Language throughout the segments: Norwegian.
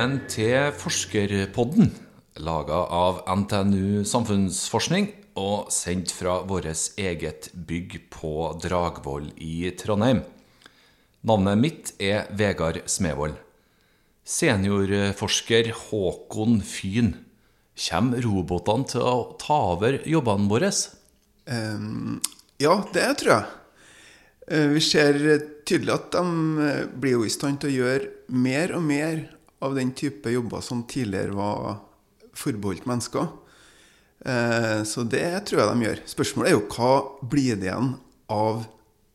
Velkommen til Forskerpodden, laga av NTNU Samfunnsforskning og sendt fra vårt eget bygg på Dragvoll i Trondheim. Navnet mitt er Vegard Smevold. Seniorforsker Håkon Fyn. Kommer robotene til å ta over jobbene våre? Um, ja, det tror jeg. Uh, vi ser tydelig at de uh, blir jo i stand til å gjøre mer og mer av den type jobber som tidligere var forbeholdt mennesker. Uh, så det tror jeg de gjør. Spørsmålet er jo hva blir det igjen av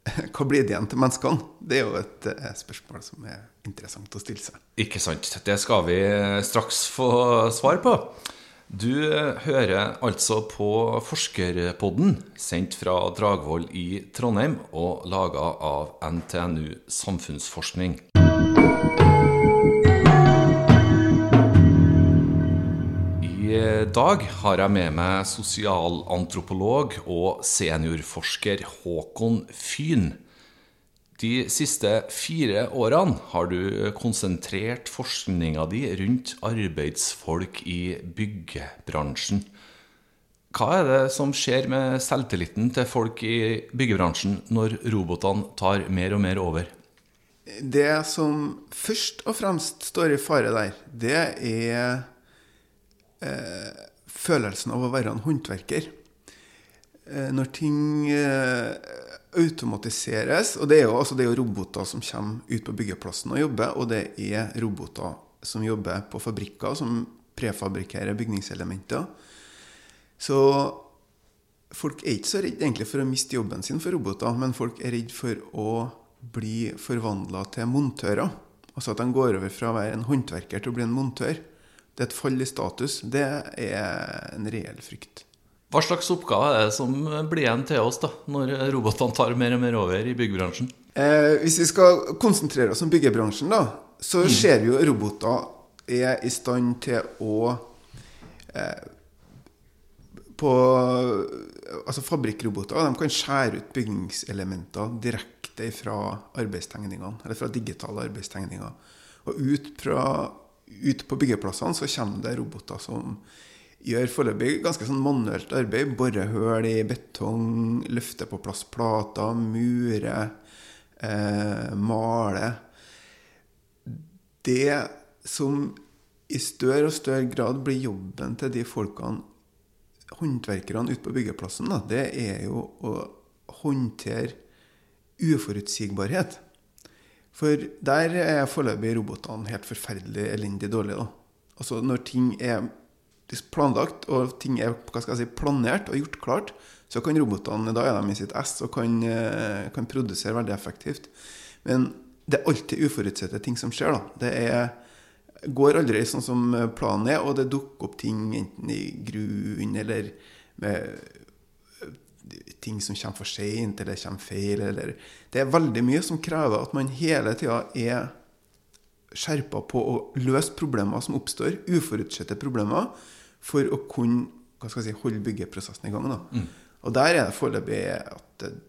hva blir det igjen til menneskene? Det er jo et spørsmål som er interessant å stille seg. Ikke sant. Det skal vi straks få svar på. Du hører altså på Forskerpodden, sendt fra Dragvoll i Trondheim og laga av NTNU Samfunnsforskning. I dag har jeg med meg sosialantropolog og seniorforsker Håkon Fyn. De siste fire årene har du konsentrert forskninga di rundt arbeidsfolk i byggebransjen. Hva er det som skjer med selvtilliten til folk i byggebransjen når robotene tar mer og mer over? Det som først og fremst står i fare der, det er eh, følelsen av å være en håndverker. Eh, når ting eh, automatiseres. Og det er, jo, altså det er jo roboter som kommer ut på byggeplassen og jobber, og det er roboter som jobber på fabrikker, som prefabrikkerer bygningselementer. Så folk er ikke så redd egentlig for å miste jobben sin for roboter, men folk er redd for å bli forvandla til montører. Altså at de går over fra å være en håndverker til å bli en montør. Det er et fall i status. Det er en reell frykt. Hva slags oppgave er det som blir igjen til oss da, når robotene tar mer og mer over i byggebransjen? Eh, hvis vi skal konsentrere oss om byggebransjen, da, så mm. ser vi jo roboter er i stand til å eh, på, altså Fabrikkroboter de kan skjære ut bygningselementer direkte fra arbeidstegningene, eller fra digitale arbeidstegninger. Og ut, fra, ut på byggeplassene så kommer det roboter som gjør foreløpig ganske sånn manuelt arbeid. Bore hull i betong, løfte på plass plater, mure, eh, male. Det som i større og større grad blir jobben til de folkene, håndverkerne ute på byggeplassen, da, det er jo å håndtere uforutsigbarhet. For der er foreløpig robotene helt forferdelig elendig dårlige. Altså Når ting er planlagt, og ting er hva skal jeg si, planert og gjort klart, så kan robotene da er de i sitt ess og kan, eh, kan, produsere veldig effektivt. Men det er alltid uforutsette ting som skjer. da. Det er, går aldri sånn som planen er, og det dukker opp ting enten i grunn eller med ting som kommer for seint eller kommer feil. Eller, det er veldig mye som krever at man hele tida er skjerpa på å løse problemer som oppstår, uforutsette problemer, for å kunne hva skal jeg si, holde byggeprosessen i gang. Mm. Og der er det foreløpig at eh,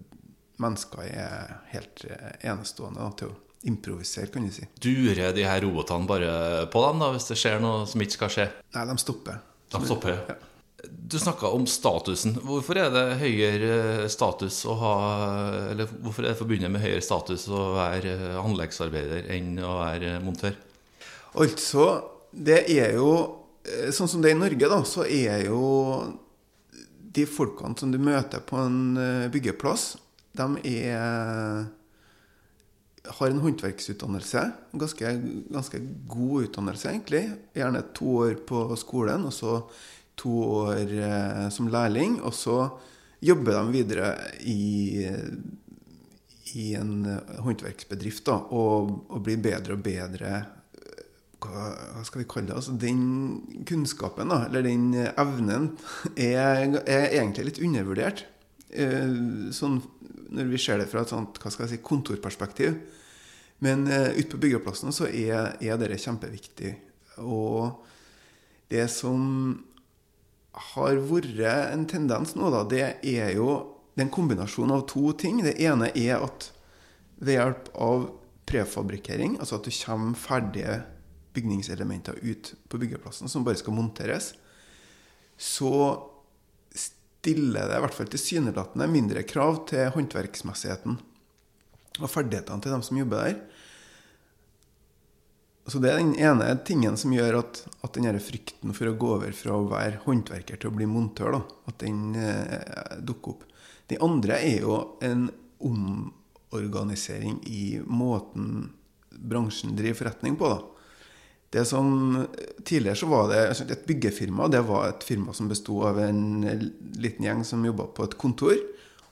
mennesker er helt eh, enestående da, til å improvisere, kan du si. Durer de her robotene bare på dem da, hvis det skjer noe som ikke skal skje? Nei, de stopper. De stopper, ja. Du snakka om statusen. Hvorfor er det høyere status å ha Eller hvorfor er det forbundet med høyere status å være anleggsarbeider enn å være montør? Altså, det er jo Eh, sånn som det er i Norge, da, så er jo de folkene som du møter på en eh, byggeplass, de er har en håndverksutdannelse. Ganske, ganske god utdannelse, egentlig. Gjerne to år på skolen, og så to år eh, som lærling. Og så jobber de videre i, i en håndverksbedrift da, og, og blir bedre og bedre hva skal vi kalle det? Altså, den kunnskapen, da, eller den evnen, er, er egentlig litt undervurdert. Eh, sånn, når vi ser det fra et sånt, hva skal jeg si, kontorperspektiv. Men uh, ute på byggeplassen så er, er dette kjempeviktig. Og det som har vært en tendens nå, da, det er jo det er en kombinasjon av to ting. Det ene er at ved hjelp av prefabrikkering, altså at du kommer ferdige bygningselementer ut på byggeplassen som bare skal monteres, så stiller det i hvert fall tilsynelatende mindre krav til håndverksmessigheten og ferdighetene til dem som jobber der. Så det er den ene tingen som gjør at, at den frykten for å gå over fra å være håndverker til å bli montør, da, at den eh, dukker opp. Det andre er jo en omorganisering i måten bransjen driver forretning på. da. Det som Tidligere så var det et byggefirma. Det var et firma som besto av en liten gjeng som jobba på et kontor.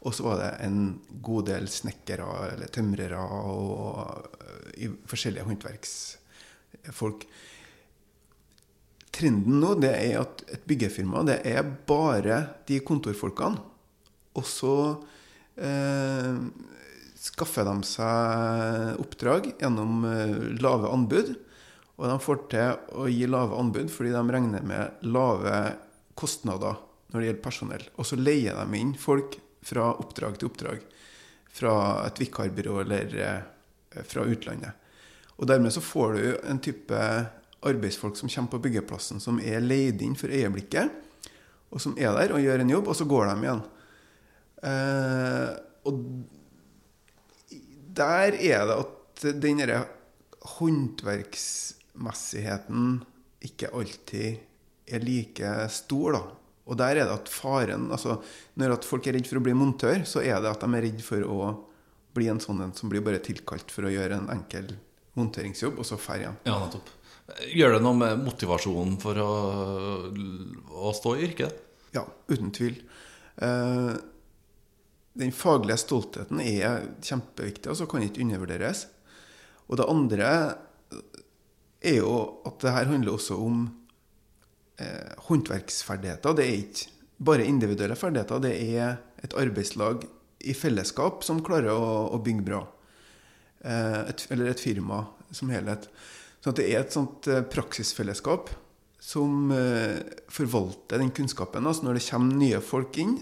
Og så var det en god del snekkere eller tømrere og i forskjellige håndverks folk. Trenden nå det er at et byggefirma det er bare de kontorfolkene. Og så eh, skaffer de seg oppdrag gjennom eh, lave anbud. Og de får til å gi lave anbud fordi de regner med lave kostnader når det gjelder personell. Og så leier de inn folk fra oppdrag til oppdrag. Fra et vikarbyrå eller eh, fra utlandet. Og dermed så får du en type arbeidsfolk som kommer på byggeplassen, som er leid inn for øyeblikket, og som er der og gjør en jobb, og så går de igjen. Eh, og der er det at den derre håndverksmessigheten ikke alltid er like stor, da. Og der er det at faren altså Når at folk er redd for å bli montør, så er det at de er redd for å bli en sånn en som blir bare tilkalt for å gjøre en enkel monteringsjobb, og så drar igjen. Ja, nettopp. Gjør det noe med motivasjonen for å, å stå i yrket? Ja, uten tvil. Eh, den faglige stoltheten er kjempeviktig, og så kan ikke undervurderes. Og det andre er jo at det her handler også om eh, håndverksferdigheter. Det er ikke bare individuelle ferdigheter, det er et arbeidslag i fellesskap som klarer å, å bygge bra. Eh, et, eller et firma som helhet. Så det er et sånt eh, praksisfellesskap som eh, forvalter den kunnskapen. Altså når det kommer nye folk inn,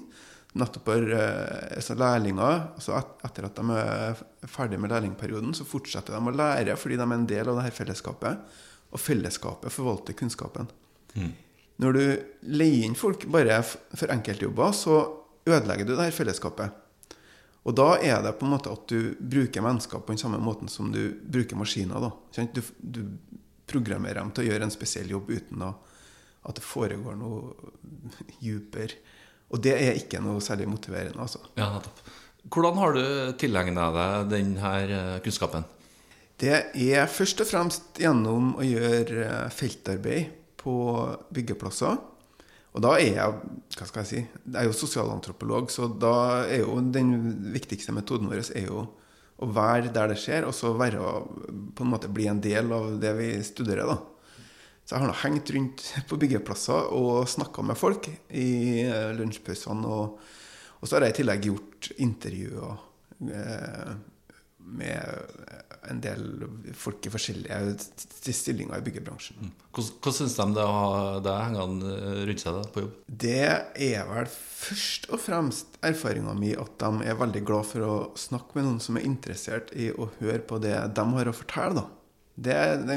nettopp altså lærlinger altså Etter at de er ferdig med lærlingperioden, så fortsetter de å lære fordi de er en del av det her fellesskapet. Og fellesskapet forvalter kunnskapen. Mm. Når du leier inn folk bare for enkeltjobber, så ødelegger du det her fellesskapet. Og da er det på en måte at du bruker mennesker på den samme måten som du bruker maskiner. Du, du, programmerer dem til å gjøre en spesiell jobb uten at det foregår noe dypere. Og det er ikke noe særlig motiverende. Altså. Ja, nettopp. Hvordan har du tilegna deg denne eh, kunnskapen? Det er først og fremst gjennom å gjøre eh, feltarbeid på byggeplasser. Og da er jeg hva skal jeg si, jeg er jo sosialantropolog, så da er jo den viktigste metoden vår er jo å være der det skjer, og så være, på en måte bli en del av det vi studerer. da. Så jeg har nå hengt rundt på byggeplasser og snakka med folk i eh, lunsjpausene. Og, og, så har jeg i tillegg gjort intervjuer eh, med en del folk i forskjellige stillinger i byggebransjen. Mm. Hvordan, syns de det ha det hengende rundt seg på jobb? Det er vel først og fremst erfaringa mi at de er veldig glad for å snakke med noen som er interessert i å høre på det de har å fortelle. da. Det, det,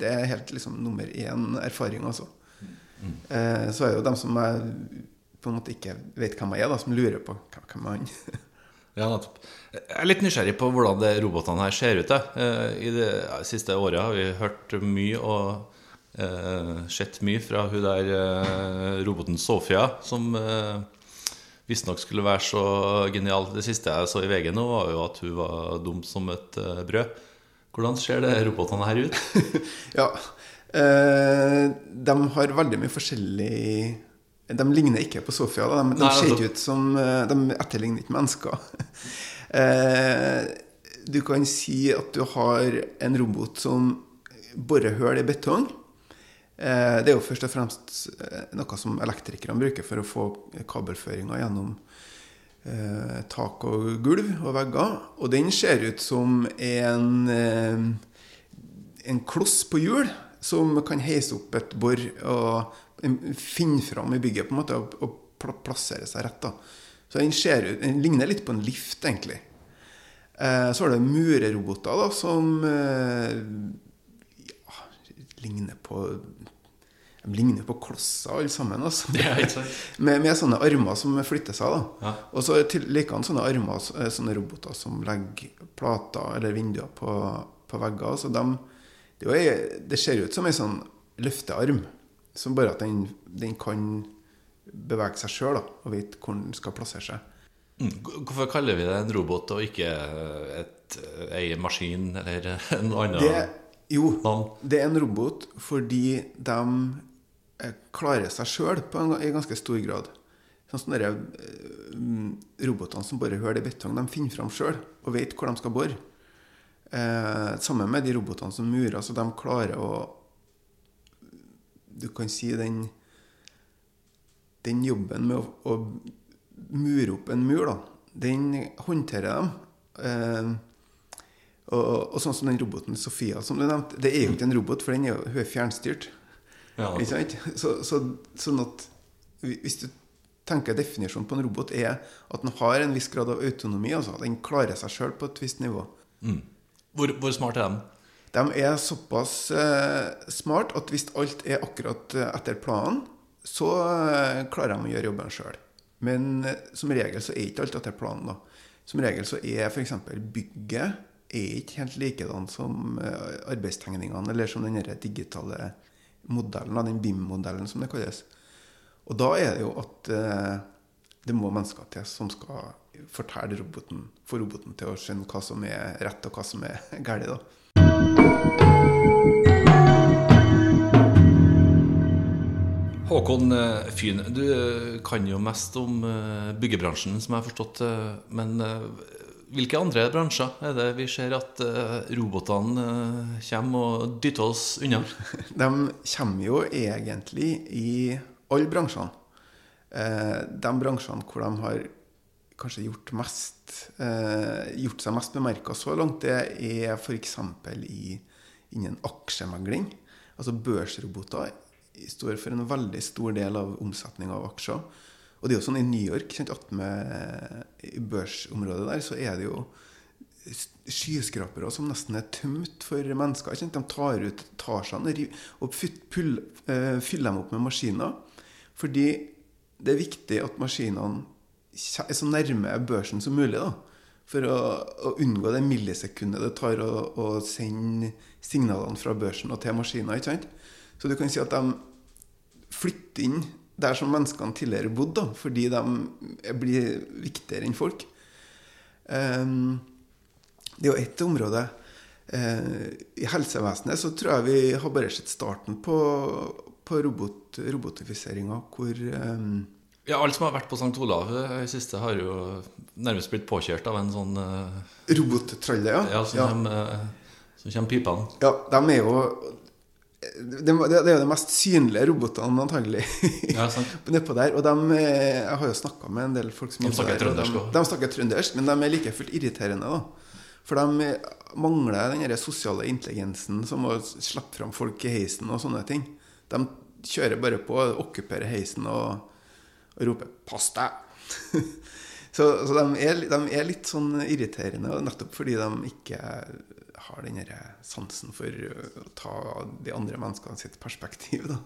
det er helt liksom nummer én erfaring, altså. Mm. Eh, så er det jo dem som jeg på en måte ikke vet hvem jeg er, da, som lurer på hvem er han Ja. Jeg er litt nysgjerrig på hvordan det robotene her ser ut. Da. I det siste året har vi hørt mye og eh, sett mye fra hun der eh, roboten Sofia, som eh, visstnok skulle være så genial. Det siste jeg så i VG nå, var jo at hun var dum som et eh, brød. Hvordan ser det robotene her ut? ja, eh, de har veldig mye forskjellig de ligner ikke på Sofia. De, de Nei, ser ikke ut som eh, De etterligner ikke mennesker. Eh, du kan si at du har en robot som borer hull i betong. Eh, det er jo først og fremst noe som elektrikerne bruker for å få kabelføringa gjennom tak og gulv og vegger. Og den ser ut som en, en kloss på hjul som kan heise opp et bor og finne fram i bygget på en måte og, og plassere seg rett. da. Så den, ser, den, ligner litt på en lift, egentlig. Eh, så har du mureroboter da, som eh, ligner på de ligner på klosser, alle sammen. Altså. Med, med sånne armer som flytter seg. da. Ja. Og så til- likedan sånne armer, sånne roboter som legger plater eller vinduer på, på vegger. Så de, det, er det ser ut som en sånn løftearm, som bare at den, den kan bevege seg sjøl og vite hvor den skal plassere seg. Mm. Hvorfor kaller vi det en robot og ikke et, ei maskin eller noe annet? Det, jo, navn? det er en robot fordi de eh, klarer seg sjøl i ganske stor grad. Sånn som dere eh, robotene som bare hører i betong, de finner fram sjøl og vet hvor de skal bore. Eh, sammen med de robotene som murer, så de klarer å Du kan si den Den jobben med å, å mure opp en mur, da, den håndterer dem. Eh, og, og sånn som den roboten Sofia som du nevnte, det er jo ikke en robot, for den er hun er fjernstyrt. Ja, Ikke sant? Så, så, sånn at hvis du tenker definisjonen på en robot er at den har en viss grad av autonomi, altså den klarer seg sjøl på et visst nivå. mm. Hvor, hvor smart er de? De er såpass eh, smart at hvis alt er akkurat eh, etter planen, så eh, klarer de å gjøre jobben sjøl. Men eh, som regel så er ikke alt etter planen. da. Som regel så er f.eks. bygget er ikke helt likedan som arbeidstegningene, eller som den digitale modellen, den BIM-modellen som det kalles. Og da er det jo at det må mennesker til som skal fortelle roboten, få roboten til å skjønne hva som er rett og hva som er galt. Håkon eh, Fyn, du eh, kan jo mest om eh, byggebransjen, som jeg har forstått. Men hvilke andre bransjer er det vi ser at robotene kommer og dytter oss unna? De kommer jo egentlig i alle bransjene. Eh, de bransjene hvor de har kanskje gjort, mest, eh, gjort seg mest bemerka så langt, det er f.eks. innen aksjemegling. Altså børsroboter står for en veldig stor del av omsetninga av aksjer. Og det er jo sånn i New York, kjent attmed børsområdet der, så er det jo skyskrapere som nesten er tømt for mennesker. De tar ut etasjene og eh, fyller dem opp med maskiner. Fordi det er viktig at maskinene er så nærme børsen som mulig. da, For å, å unngå det millisekundet det tar å, å sende signalene fra børsen og til maskiner. ikke sant? Så du kan si at de flytter inn der som menneskene tidligere bodde, fordi de blir viktigere enn folk. Um, det er jo ett område. Uh, I helsevesenet så tror jeg vi har bare sett starten på, på robot, robotifiseringa, hvor um, Ja, Alle som har vært på St. Olav eh, i siste, har jo nærmest blitt påkjørt av en sånn uh, Robottraller, ja. Ja, som ja. kommer, eh, som kommer pipende. Ja, de er jo det, det er jo de mest synlige robotene, antagelig. Ja. Nedpå der. Og de, eh, jeg har jo snakka med en del folk som De snakker trøndersk de, også. de snakker trøndersk, men de er like fullt irriterende. da. For de mangler den sosiale intelligensen som å slippe fram folk i heisen og sånne ting. De kjører bare på, okkuperer heisen og, og roper 'pass deg'. så så de, er, de er litt sånn irriterende, nettopp fordi de ikke har den sansen for å ta de andre menneskene sitt perspektiv. da.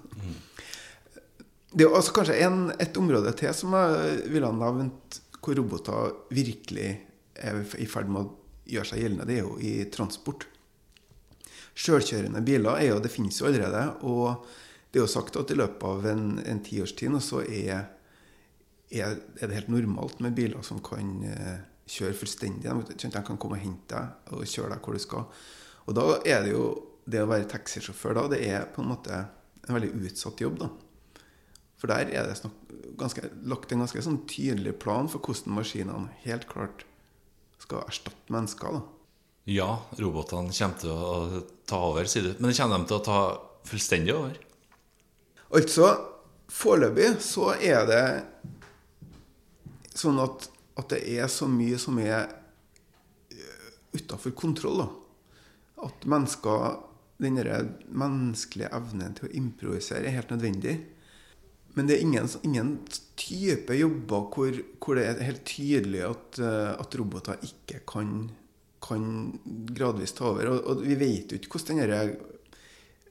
Det er altså kanskje en, et område til som jeg ville nevnt, hvor roboter virkelig er i ferd med å gjøre seg gjeldende. Det er jo i transport. Sjølkjørende biler er jo, det finnes jo allerede. Og det er jo sagt at i løpet av en, en tiårstid så er, er, det helt normalt med biler som kan eh, kjøre fullstendig. De kan komme og hente deg og kjøre deg hvor du skal. Og da er det jo det å være taxisjåfør da, det er på en måte en veldig utsatt jobb. da. For der er det snakk, ganske, lagt en ganske sånn tydelig plan for hvordan maskinene helt klart skal erstatte mennesker. da. Ja, robotene kommer til å ta over, sier du. Men kommer de til å ta fullstendig over? Altså, foreløpig så er det sånn at, at det er så mye som er utafor kontroll. da. At mennesker, den menneskelige evnen til å improvisere er helt nødvendig. Men det er ingen, ingen type jobber hvor, hvor det er helt tydelig at, eh, at roboter ikke kan, kan gradvis ta over. Og, og vi vet jo ikke hvordan denne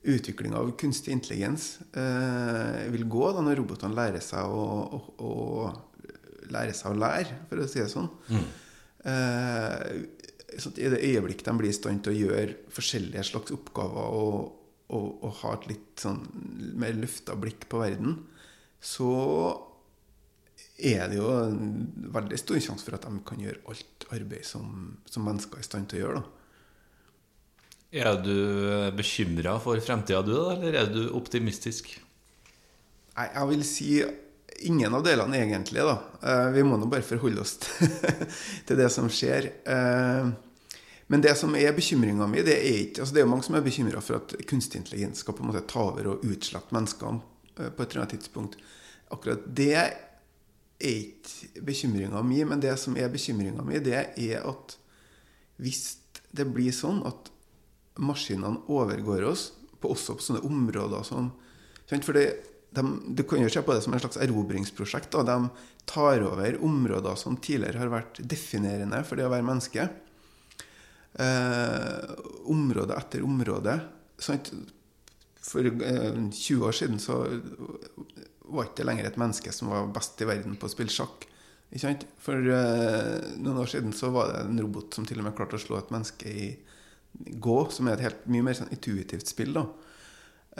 utviklinga av kunstig intelligens eh, vil gå da når robotene lærer seg å, å, å lære seg å lære, for å si det sånn. Mm. Eh, sånn I det øyeblikk de blir i stand til å gjøre forskjellige slags oppgaver og, og, og ha et litt sånn mer lufta blikk på verden, så er det jo en veldig stor sjanse for at de kan gjøre alt arbeid som, som mennesker er i stand til å gjøre. da. Er du bekymra for fremtida, du, da, eller er du optimistisk? Nei, jeg vil si ingen av delene, egentlig. da. Eh, vi må nå bare forholde oss til det som skjer. Eh, men det som er bekymringa mi, det er ikke altså Det er jo mange som er bekymra for at kunstig intelligens skal på en måte ta over og utslette menneskene eh, på et eller annet tidspunkt. Akkurat det er ikke bekymringa mi, men det som er bekymringa mi, det er at hvis det blir sånn at maskinene overgår oss, på, også på sånne områder som For det, de, Du kan jo se på det som en slags erobringsprosjekt. Da. De tar over områder som tidligere har vært definerende for det å være menneske. Eh, område etter område. Sant? For eh, 20 år siden så var ikke lenger et menneske som var best i verden på å spille sjakk. For eh, noen år siden så var det en robot som til og med klarte å slå et menneske i gå, som er et helt mye mer sånn intuitivt spill. da.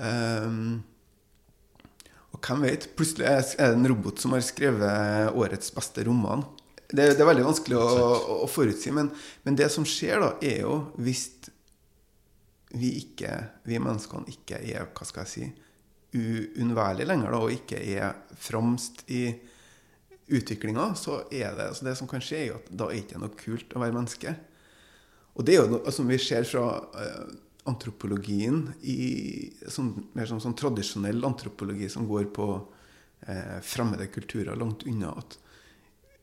Um, og hvem vet? Plutselig er det en robot som har skrevet årets beste roman. Det, det er veldig vanskelig å, å, å forutsi. Men, men, det som skjer, da, er jo hvis vi ikke, vi menneskene ikke er hva skal jeg si, uunnværlige lenger, da, og ikke er fremst i utviklinga, så er det så det som kan skje, er at da er det ikke noe kult å være menneske. Og det er jo noe som vi ser fra uh, antropologien i sånn, mer sånn, sånn, tradisjonell antropologi som går på uh, fremmede kulturer langt unna. At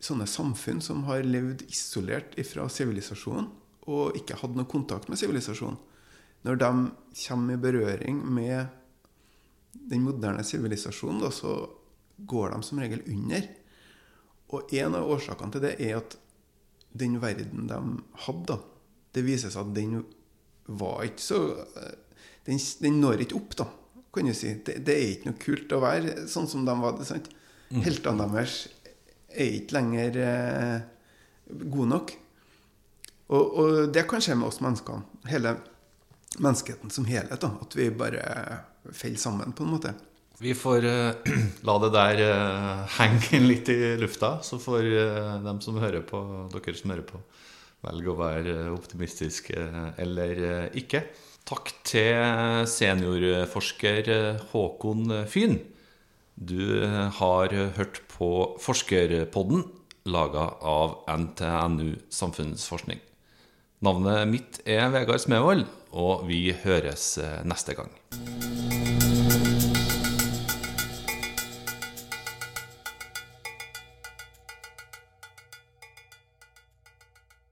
sånne samfunn som har levd isolert fra sivilisasjonen og ikke hatt noe kontakt med sivilisasjonen, når de kommer i berøring med den moderne sivilisasjonen, så går de som regel under. Og en av årsakene til det er at den verden de hadde, det viser seg at den var ikke så Den, den når ikke opp, da, kan du si. Det, det, er ikke noe kult å være sånn som de var. Sant? Mm. Heltene deres er ikke lenger eh, gode nok. Og, og, det kan skje med oss mennesker. Hele menneskeheten som helhet. Da. At vi bare faller sammen, på en måte. Vi får uh, la det der uh, henge litt i lufta, så får uh, dem som hører på, dere som hører på, velge å være optimistiske eller ikke. Takk til seniorforsker Håkon Fyn. Du har hørt på Forskerpodden, laga av NTNU Samfunnsforskning. Navnet mitt er Vegard Smevold, og vi høres neste gang.